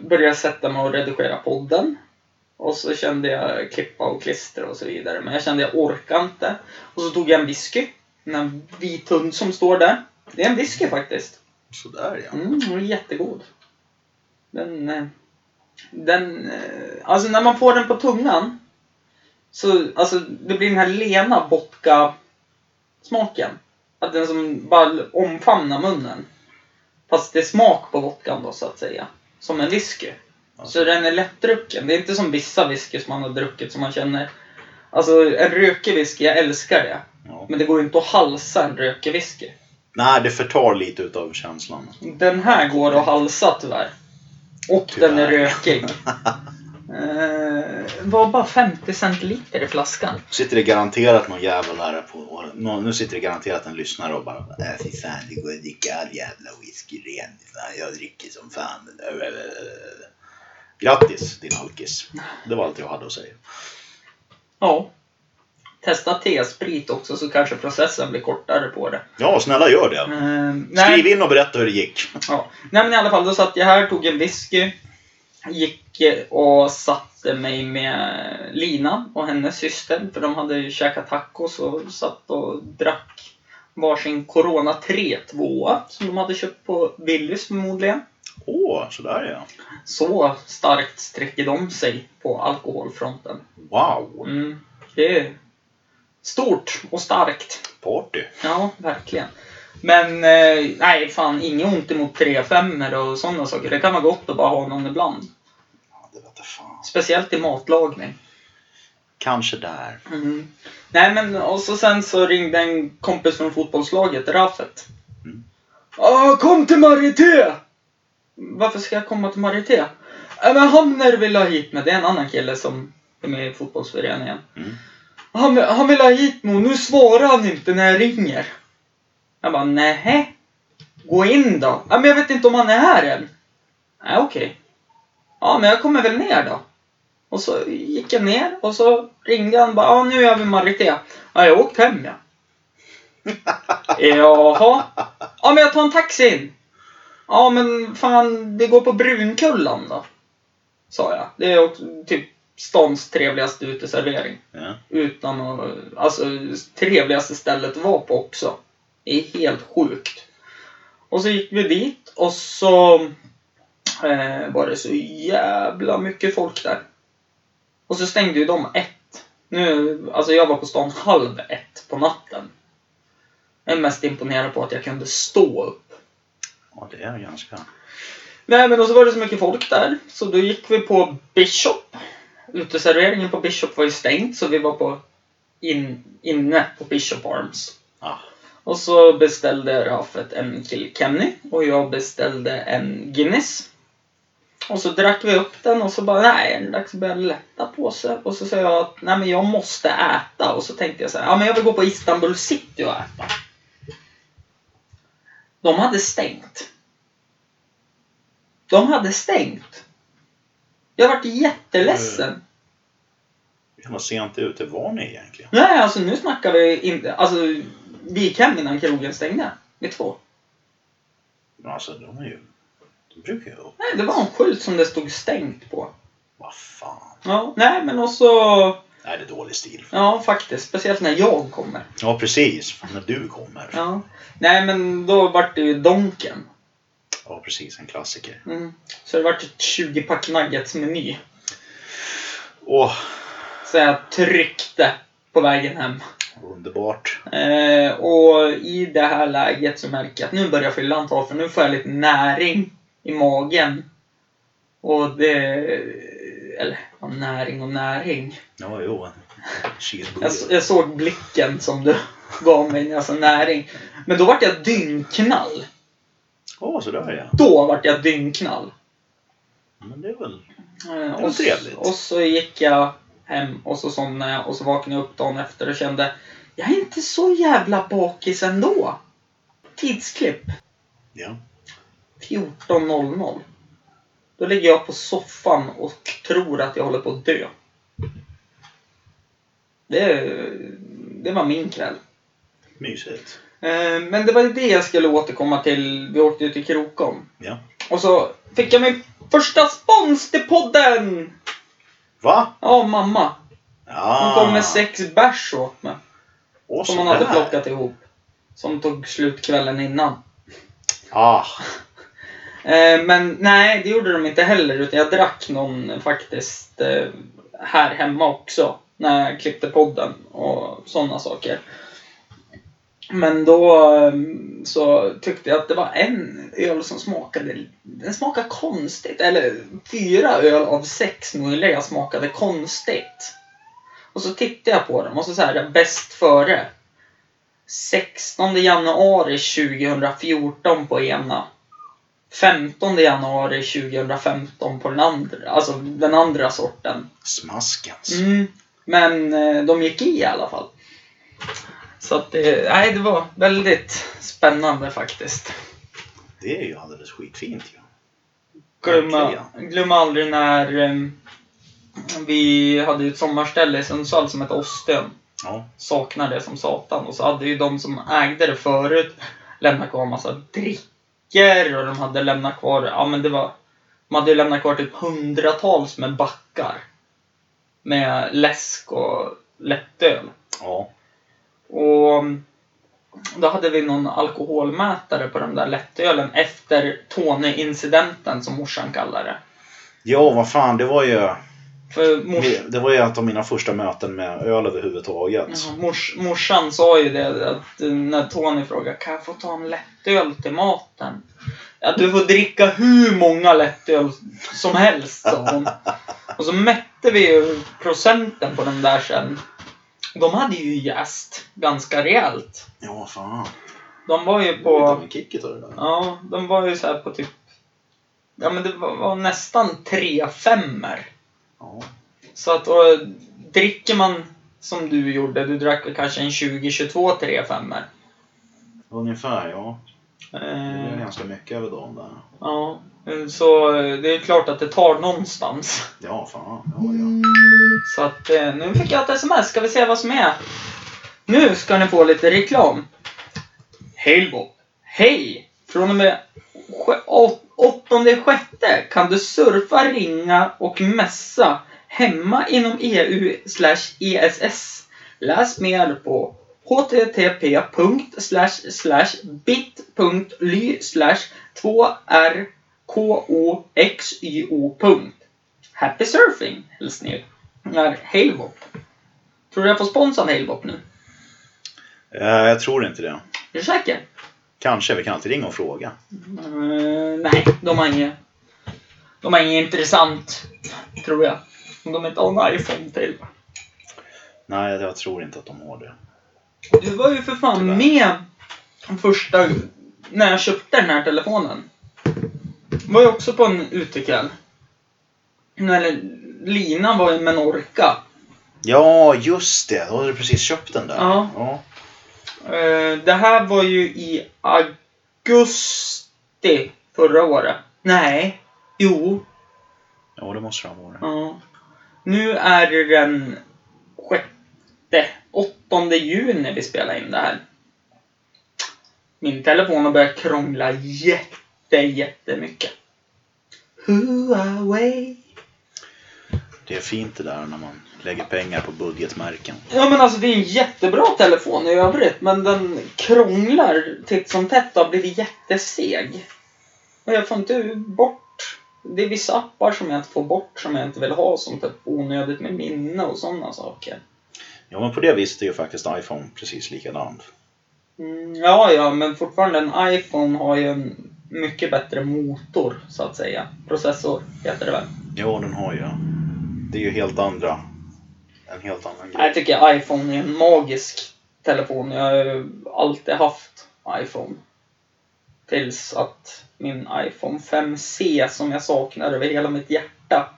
började jag sätta mig och redigera podden. Och så kände jag klippa och klistra och så vidare. Men jag kände jag orkar inte. Och så tog jag en whisky. En vit hund som står där. Det är en whisky faktiskt. Sådär ja. Mm, den är jättegod. Den, eh, den, eh, alltså när man får den på tungan. Så, alltså det blir den här lena vodka smaken. Att den som bara omfamnar munnen. Fast det är smak på vodkan då så att säga. Som en whisky. Så den är lättdrucken. Det är inte som vissa whisky som man har druckit som man känner. Alltså en rökig whisky, jag älskar det. Ja. Men det går ju inte att halsa en rökig whisky. Nej, det förtar lite utav känslan. Den här går att halsa tyvärr. Och den är Tyvärr. rökig. Eh, var bara 50 centiliter i flaskan. Sitter det garanterat någon jävel här på... Nu sitter det garanterat en lyssnare och bara äh, fy fan, det går att dricka all jävla whisky ren. Jag dricker som fan. Grattis din alkis. Det var allt jag hade att säga. Ja. Testa T-sprit också så kanske processen blir kortare på det. Ja, snälla gör det. Eh, Skriv nej, in och berätta hur det gick. ja. nej men i alla fall, då satt jag här, tog en whisky. Gick eh, och satte mig med Lina och hennes syster. För de hade ju käkat tacos och satt och drack varsin Corona 3 2 som de hade köpt på Willys förmodligen. Åh, sådär ja. Så starkt sträcker de sig på alkoholfronten. Wow. Mm, det är stort och starkt. Party. Ja, verkligen. Men eh, nej, fan inget ont emot 3-5 och sådana saker. Det kan vara gott att bara ha någon ibland. Fan. Speciellt i matlagning. Kanske där. Mm. Nej men och så sen så ringde en kompis från fotbollslaget, Raffet. Mm. Ah, kom till Marité! Varför ska jag komma till Marité? Äh, men Hamner vill ha hit mig. Det är en annan kille som är med i fotbollsföreningen. Mm. Han, han vill ha hit mig och nu svarar han inte när jag ringer. Jag bara, nej. Gå in då. Ja, men jag vet inte om han är här än. Nej, okej. Ja, men jag kommer väl ner då. Och så gick jag ner och så ringde han bara, ja nu är vi i Marité. Ja, jag har åkt hem ja. Jaha. Ja, men jag tar en taxi in. Ja, men fan, det går på Brunkullan då. Sa jag. Det är också typ stans trevligaste uteservering. Ja. Utan att, alltså trevligaste stället att vara på också. Det är helt sjukt. Och så gick vi dit och så eh, var det så jävla mycket folk där. Och så stängde ju de ett. Nu, alltså jag var på stan halv ett på natten. Jag är mest imponerad på att jag kunde stå upp. ja, det är ganska... Nej men och så var det så mycket folk där. Så då gick vi på Bishop. Uteserveringen på Bishop var ju stängt så vi var på in, inne på Bishop Arms. Ah. Och så beställde Rafet en Kilkenny och jag beställde en Guinness. Och så drack vi upp den och så bara, nej, är dags börja lätta på sig. Och så sa jag att, nej men jag måste äta. Och så tänkte jag så här, ja men jag vill gå på Istanbul city och äta. De hade stängt. De hade stängt. Jag vart jätteledsen. Hur sent ute var ni egentligen? Nej, alltså nu snackar vi inte, alltså vi gick hem innan krogen stängde. Vid två. Men Alltså de är ju... De brukar ju... Nej, det var en skylt som det stod stängt på. Vad fan. Ja, nej men också, Nej, det är dålig stil. ja faktiskt, speciellt när jag kommer. Ja, precis. När du kommer. Ja. Nej men då vart det ju Donken. Ja, precis. En klassiker. Mm. Så det vart ett 20-pack nuggets-meny. Åh, Så jag tryckte på vägen hem. underbart. Eh, och i det här läget så märker jag att nu börjar fyllan ta för nu får jag lite näring i magen. Och det... Eller, näring och näring. Ja, jo. Jag, jag såg blicken som du gav mig när jag sa näring. Men då vart jag dyngknall. Åh, så där ja. Då vart jag dyngknall. Men det är väl... Eh, var och, trevligt. och så gick jag hem och så somnade jag och så vaknade jag upp dagen efter och kände jag är inte så jävla bakis ändå. Tidsklipp Ja. 14.00. Då ligger jag på soffan och tror att jag håller på att dö. Det, det var min kväll. Mysigt. Eh, Men det var ju det jag skulle återkomma till. Vi åkte ut till Krokom. Ja. Och så fick jag min första spons till podden! Va? Ja, mamma. Ja. Hon kom med sex bärs åt mig. Åh, Som hon hade plockat ihop. Som tog slut kvällen innan. Ah, Eh, men nej, det gjorde de inte heller. Utan jag drack någon faktiskt eh, här hemma också. När jag klippte podden och sådana saker. Men då eh, så tyckte jag att det var en öl som smakade, den smakade konstigt. Eller fyra öl av sex möjliga smakade konstigt. Och så tittade jag på dem och så så bäst före. 16 januari 2014 på ena. 15 januari 2015 på den andra, alltså den andra sorten. smaskens. Mm, men eh, de gick i i alla fall. Så att det, nej, det var väldigt spännande faktiskt. Det är ju alldeles skitfint ju. Glömma, Verkligen. glömma aldrig när eh, vi hade ett sommarställe i Sundsvall som hette Åstön. Ja. Saknar det som satan. Och så hade ju de som ägde det förut lämnat kvar massa drickor och de hade lämnat kvar, ja men det var, de hade ju lämnat kvar typ hundratals med backar. Med läsk och lättöl. Ja. Och då hade vi någon alkoholmätare på den där lättölen efter Tony-incidenten som morsan kallar det. Ja, vad fan. Det var ju... För mors, Det var ju ett av mina första möten med öl överhuvudtaget. ja, mors, morsan sa ju det att när Tony frågade kan jag få ta en lättöl till maten? Ja, du får dricka hur många lättöl som helst, sa hon. Och så mätte vi ju procenten på den där sen. De hade ju jäst ganska rejält. Ja, fan. De var ju Det av på... det där. Ja, de var ju så här på typ... Ja men det var, var nästan tre femmer. Ja. Så att och, dricker man som du gjorde, du drack kanske en 20-22 tre femmer. Ungefär, ja. Det är Eh, ganska mycket över dagen där. ja, eh, så eh, det är klart att det tar någonstans. Ja, fan. Ja, ja. Så att nu fick jag ett sms, ska vi se vad som är. Nu ska ni få lite reklam. Hej Bob. Hej! Från och med sj- å- åttonde sjätte kan du surfa, ringa och messa hemma inom EU slash ESS. Läs mer på http bit.ly 2rkoxyo. Happy surfing! Hälsningar Halebop. Tror du jag får sponsra Halebop nu? Eh, Jag tror inte det. Är du säker? Kanske. Vi kan alltid ringa och fråga. Eh, nej, de har inget De har inget intressant, tror jag. Om de inte har en iPhone till. Nej, jag tror inte att de har det. Du var ju för fan Tyvärr. med första, när jag köpte den här telefonen. Var ju också på en utekväll. När Lina var i Menorca. Ja, just det. Då hade du precis köpt den där. Ja. ja. Eh, Det här var ju i augusti förra året. Nej. Jo. Ja, det måste det ha varit. Ja. Nu är det den sjätte, åttonde juni vi spelar in det här. Min telefon har börjat krångla jätte, jättemycket. Huawei. Det är fint det där när man lägger pengar på budgetmärken. Ja men alltså det är en jättebra telefon i övrigt men den krånglar titt som tätt och har blivit jätteseg. Och jag får inte bort. Det är vissa appar som jag inte får bort som jag inte vill ha som typ onödigt med minne och sådana saker. Ja, men på det viset är ju faktiskt iPhone precis likadant. Mm, ja, ja, men fortfarande en iPhone har ju en mycket bättre motor så att säga. Processor heter det väl. Ja, den har ju. Det är ju helt andra. En helt annan grej. Jag tycker iPhone är en magisk telefon. Jag har alltid haft iPhone. Tills att min iPhone 5C som jag saknar över hela mitt hjärta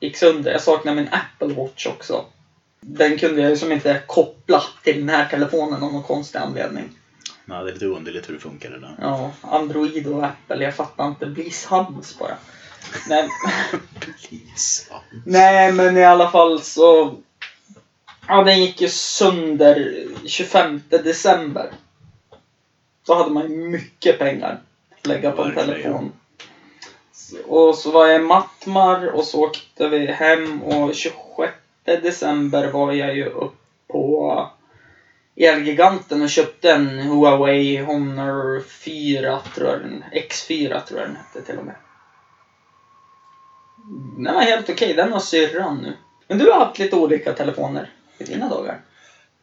gick sönder. Jag saknar min Apple Watch också. Den kunde jag ju som inte koppla till den här telefonen av någon konstig anledning. Nej, det är lite underligt hur det funkar det där. Ja, Android och Apple, jag fattar inte. Bli sams bara. Nej, nej, men i alla fall så... Ja, den gick ju sönder 25 december. Så hade man ju mycket pengar att lägga på en telefon. Och så var jag i Mattmar och så åkte vi hem och 26 december var jag ju upp på Elgiganten och köpte en Huawei Honor 4, tror jag den, X4 tror jag den hette till och med. Den var helt okej, den har syrran nu. Men du har haft lite olika telefoner i dina dagar.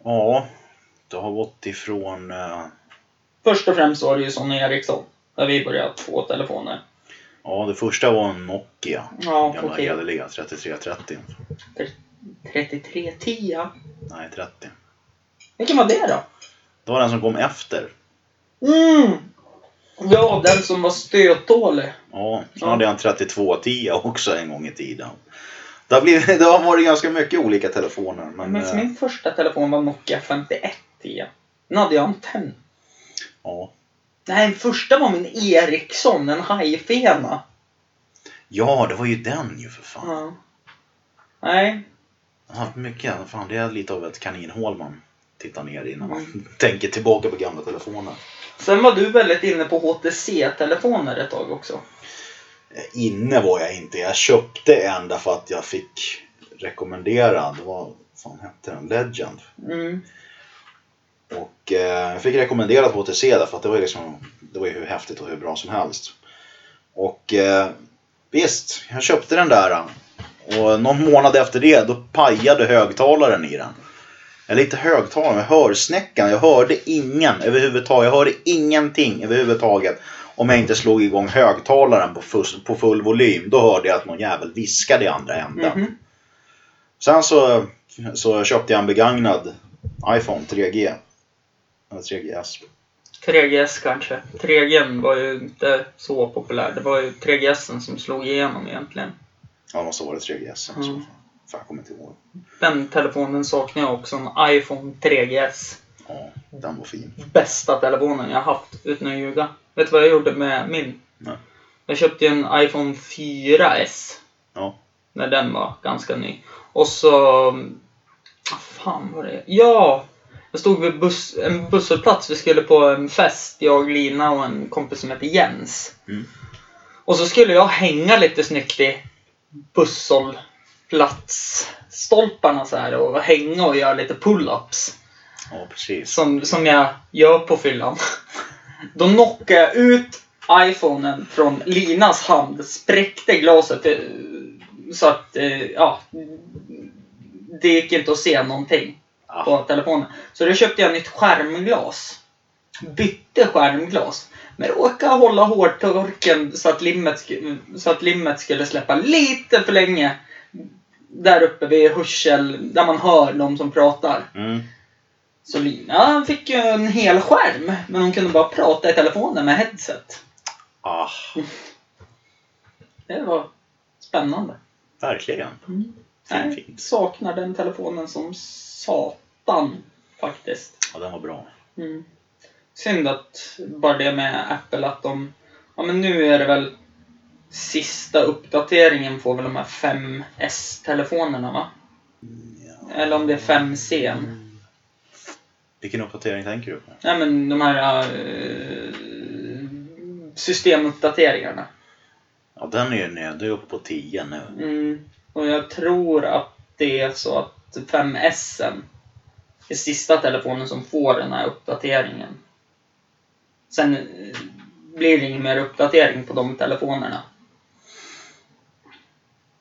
ja, det har gått ifrån... eh, Först och främst var det ju Sony Ericsson. Där vi började få telefoner. Ja, det första var en Nokia. Ja, Gamla okej. hederliga 3330. 3310. Nej, 30. Vilken var det då? Det var den som kom efter. Mm! Ja, den som var stötdålig. Ja, så Ja. hade jag en 3210 också en gång i tiden. Det har, blivit, det har varit ganska mycket olika telefoner. Men, minns eh, min första telefon var Nokia 5110. Den hade jag antenn. ja. Nej, den första var min Ericsson, en hajfena. ja, det var ju den ju för fan. Ja. Nej, Jag har haft mycket. Fan, det är lite av ett kaninhål man tittar ner i när man Mm. tänker tillbaka på gamla telefoner. sen var du väldigt inne på HTC-telefoner ett tag också. Inne var jag inte. Jag köpte en därför att jag fick rekommenderad. Vad fan hette den? Legend. Mm. Och eh, jag fick rekommenderat HTC därför att det var, liksom, det var ju hur häftigt och hur bra som helst. Och eh, visst, jag köpte den där. Och någon månad efter det, då pajade högtalaren i den. Eller inte högtalaren, men hörsnäckan. Jag hörde ingen överhuvudtaget. Jag hörde ingenting överhuvudtaget. Om jag inte slog igång högtalaren på full, på full volym. Då hörde jag att någon jävel viskade i andra änden. Mhm. Sen så, så köpte jag en begagnad iPhone 3G. Eller 3GS. 3GS kanske. 3G var ju inte så populär. Det var ju 3GS som slog igenom egentligen. Ja, det måste ha varit 3GS. Mm. Mm. Fan, jag kommer inte ihåg. Den telefonen saknar jag också. En iPhone 3GS. Ja, den var fin. Bästa telefonen jag haft, utan att ljuga. Vet du vad jag gjorde med min? Nej. Jag köpte ju en iPhone 4S. Ja. När den var ganska ny. Och så... Vad fan var det? Ja! Jag stod vid buss, en busshållplats. Vi skulle på en fest, jag, Lina och en kompis som heter Jens. Mm. Och så skulle jag hänga lite snyggt i busshållplatsstolparna så här och hänga och göra lite pull-ups. Ja, precis. Som, som jag gör på fyllan. Då knockade jag ut iPhonen från Linas hand, spräckte glaset eh, så att, eh, ja, det gick inte att se någonting på Ja, telefonen. Så då köpte jag nytt skärmglas. Bytte skärmglas. Men råkade hålla hårtorken så att, limmet, så att limmet skulle släppa lite för länge. Där uppe vid hörsel, där man hör de som pratar. Mm. Så Lina fick ju en hel skärm, men hon kunde bara prata i telefonen med headset. Ah, Det var spännande. verkligen. Mm. Fin, Nej, fin. saknar den telefonen som satan faktiskt. Ja, den var bra. Mm. Synd att bara det med Apple att de... Ja men nu är det väl sista uppdateringen får väl de här 5S-telefonerna va? Eller om det är 5C. Vilken uppdatering tänker du på? Nej men de här eh, systemuppdateringarna. Ja, den är ju nere. Du är uppe på 10 nu. Mm. Och jag tror att det är så att 5S är sista telefonen som får den här uppdateringen. Sen eh, blir det ingen mer uppdatering på de telefonerna.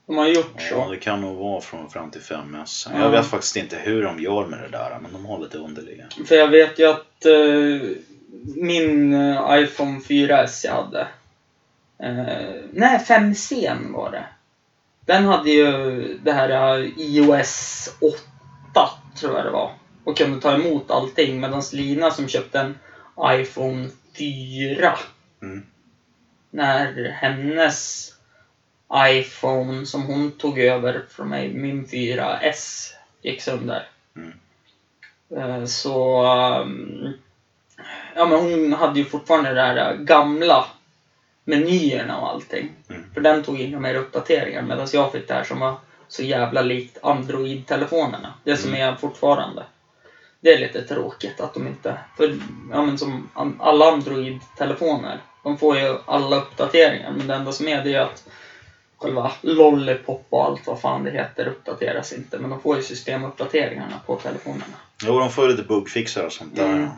De har gjort Ja, så. det kan nog vara från fram till 5S. Ja. Jag vet faktiskt inte hur de gör med det där, men de har lite underliga. För jag vet ju att eh, min eh, iPhone 4S jag hade. Eh, nej, 5C var det. Den hade ju det här eh, iOS 8 tror jag det var. Och kunde ta emot allting. Medan Lina som köpte en iPhone 4. Mm. När hennes iPhone som hon tog över från mig, min 4S, gick sönder. Mm. Eh, Så... ehm, Ja men hon hade ju fortfarande det där gamla menyerna och allting. Mm. För den tog inga mer uppdateringar medan jag fick det här som var så jävla likt Android-telefonerna. Det som är fortfarande. Det är lite tråkigt att de inte... För ja, men som alla Android-telefoner, de får ju alla uppdateringar. Men det enda som är det är att själva Lollipop och allt vad fan det heter uppdateras inte. Men de får ju systemuppdateringarna på telefonerna. Jo, de får ju lite bugfixar och sånt där. Mm.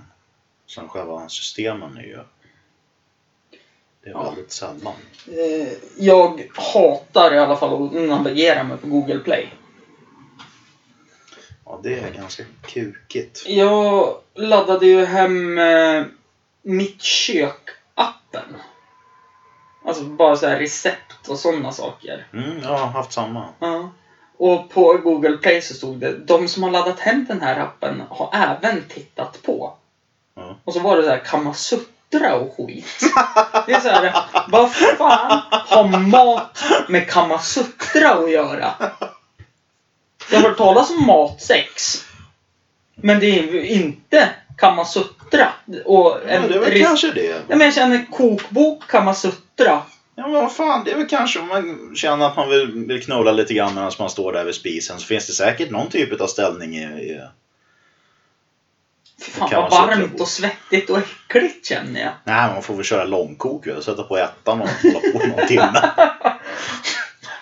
Sen själva systemen är ju... Det är Ja. väldigt sällan. Eh, Jag hatar i alla fall att navigera mig på Google Play. Ja, det är ganska kukigt. Jag laddade ju hem eh, Mitt kök-appen. Alltså bara så här recept och sådana saker. Mm, jag har haft samma. Ja. Och på Google Play så stod det de som har laddat hem den här appen har även tittat på. Ja. Och så var det så här Kamasutra och skit. Det är så här, vad fan har mat med Kamasutra att göra? Jag har hört talas om matsex. Men det är ju inte Kamasutra. Och Ja, det är väl kanske det. Ja, men jag känner kokbok Kamasutra. Ja, men vad fan, det är väl kanske om man känner att man vill, vill knulla lite grann medan man står där vid spisen så finns det säkert någon typ av ställning i... i Fy fan vad varmt och svettigt och äckligt känner jag. nej, man får väl köra långkok och sätta på ettan och hålla på någon timme.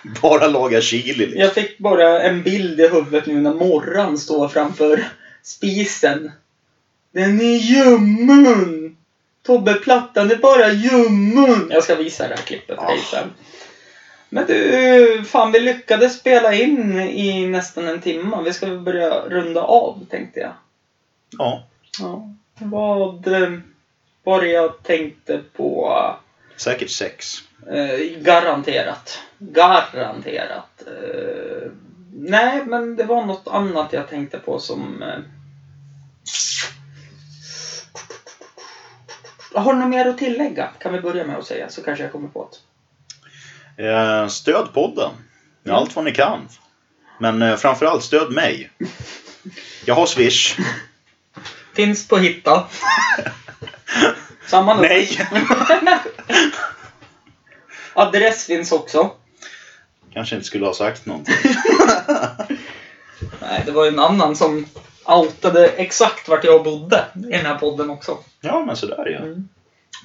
Bara laga chili liksom. Jag fick bara en bild i huvudet nu när Morran står framför spisen. Den är ljummen! Tobbe, plattan är bara ljummen! Jag ska visa det här klippet för dig Ah. sen. Men du, fan vi lyckades spela in i nästan en timme. Vi ska väl börja runda av tänkte jag. Ja, Ja. Vad eh, var det jag tänkte på? säkert sex. Eh, garanterat. Garanterat. Eh, nej, men det var något annat jag tänkte på som... Eh, har du något mer att tillägga? Kan vi börja med att säga så kanske jag kommer på det. Eh, stöd podden. Med Mm. allt vad ni kan. Men eh, framförallt stöd mig. Jag har Swish. Finns på Hitta. Samma nummer. Nej! Adress finns också. Kanske inte skulle ha sagt någonting. Nej, det var ju en annan som outade exakt vart jag bodde i den här podden också. Ja, men sådär ja. Mm.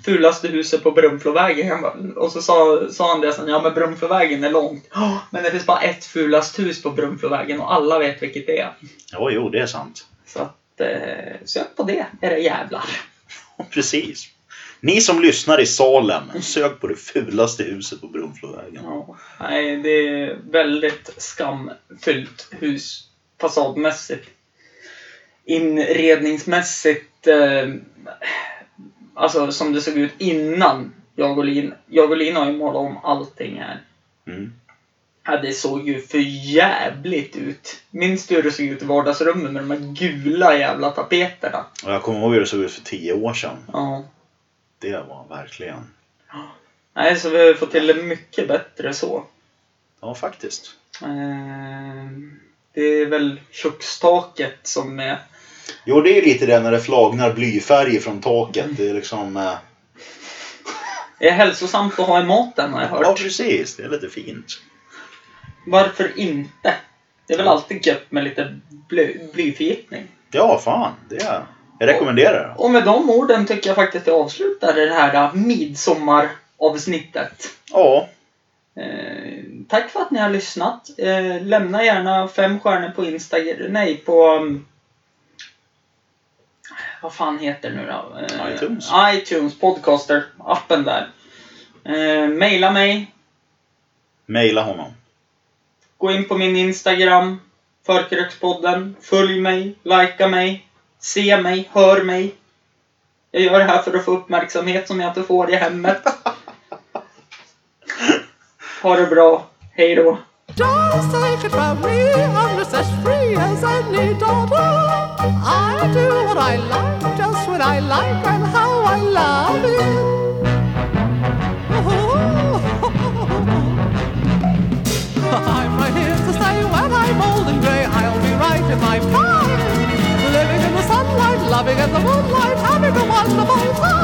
Fulaste huset på Brunflovägen. Och så sa, sa han det sen, ja men Brunflovägen är långt. "Ja, Men det finns bara ett fulast hus på Brunflovägen och alla vet vilket det är. Ja, jo, det är sant. Så att, eh, sök på det, era jävlar. Precis. Ni som lyssnar i Salem, sök på det fulaste huset på Brunflovägen. Ja, nej, det är väldigt skamfyllt hus fasadmässigt. Inredningsmässigt. Eh, Alltså som det såg ut innan jag och Lin. Jag och Lin har ju målat om allting här. Mm. Ja, det såg ju för jävligt ut. Minns du hur det såg ut i vardagsrummet med de här gula jävla tapeterna? Och jag kommer ihåg hur det såg ut för tio år sedan. Ja. Det var verkligen... Nej, så vi har fått till det mycket bättre så. Ja, faktiskt. Ehm, Det är väl kökstaket som är... Jo, det är lite det när det flagnar blyfärg från taket. Det är liksom... eh, är hälsosamt att ha i maten har jag Ja, hört. precis. Det är lite fint. Varför inte? Det är väl alltid gött med lite bly, blyförgiftning. Ja, fan. Det är... Jag rekommenderar det. Och med de orden tycker jag faktiskt att jag avslutar det här midsommaravsnittet. Ja, Eh, tack för att ni har lyssnat. Eh, lämna gärna fem stjärnor på Instagram. Nej, på... um, vad fan heter det nu då? Eh, iTunes. iTunes, Podcaster, appen där. Eh, maila mig. mejla honom. Gå in på min Instagram, Förkrökspodden. Följ mig, likea mig, se mig, hör mig. Jag gör det här för att få uppmärksamhet som jag inte får i hemmet. Ha det bra. Hej då! Don't it from me, I'm just as free as any daughter. I do what I like, just when I like, and how I love it. I'm right here to stay. when I'm old and grey, I'll be right in my prime. Living in the sunlight, loving in the moonlight, having a wonderful time.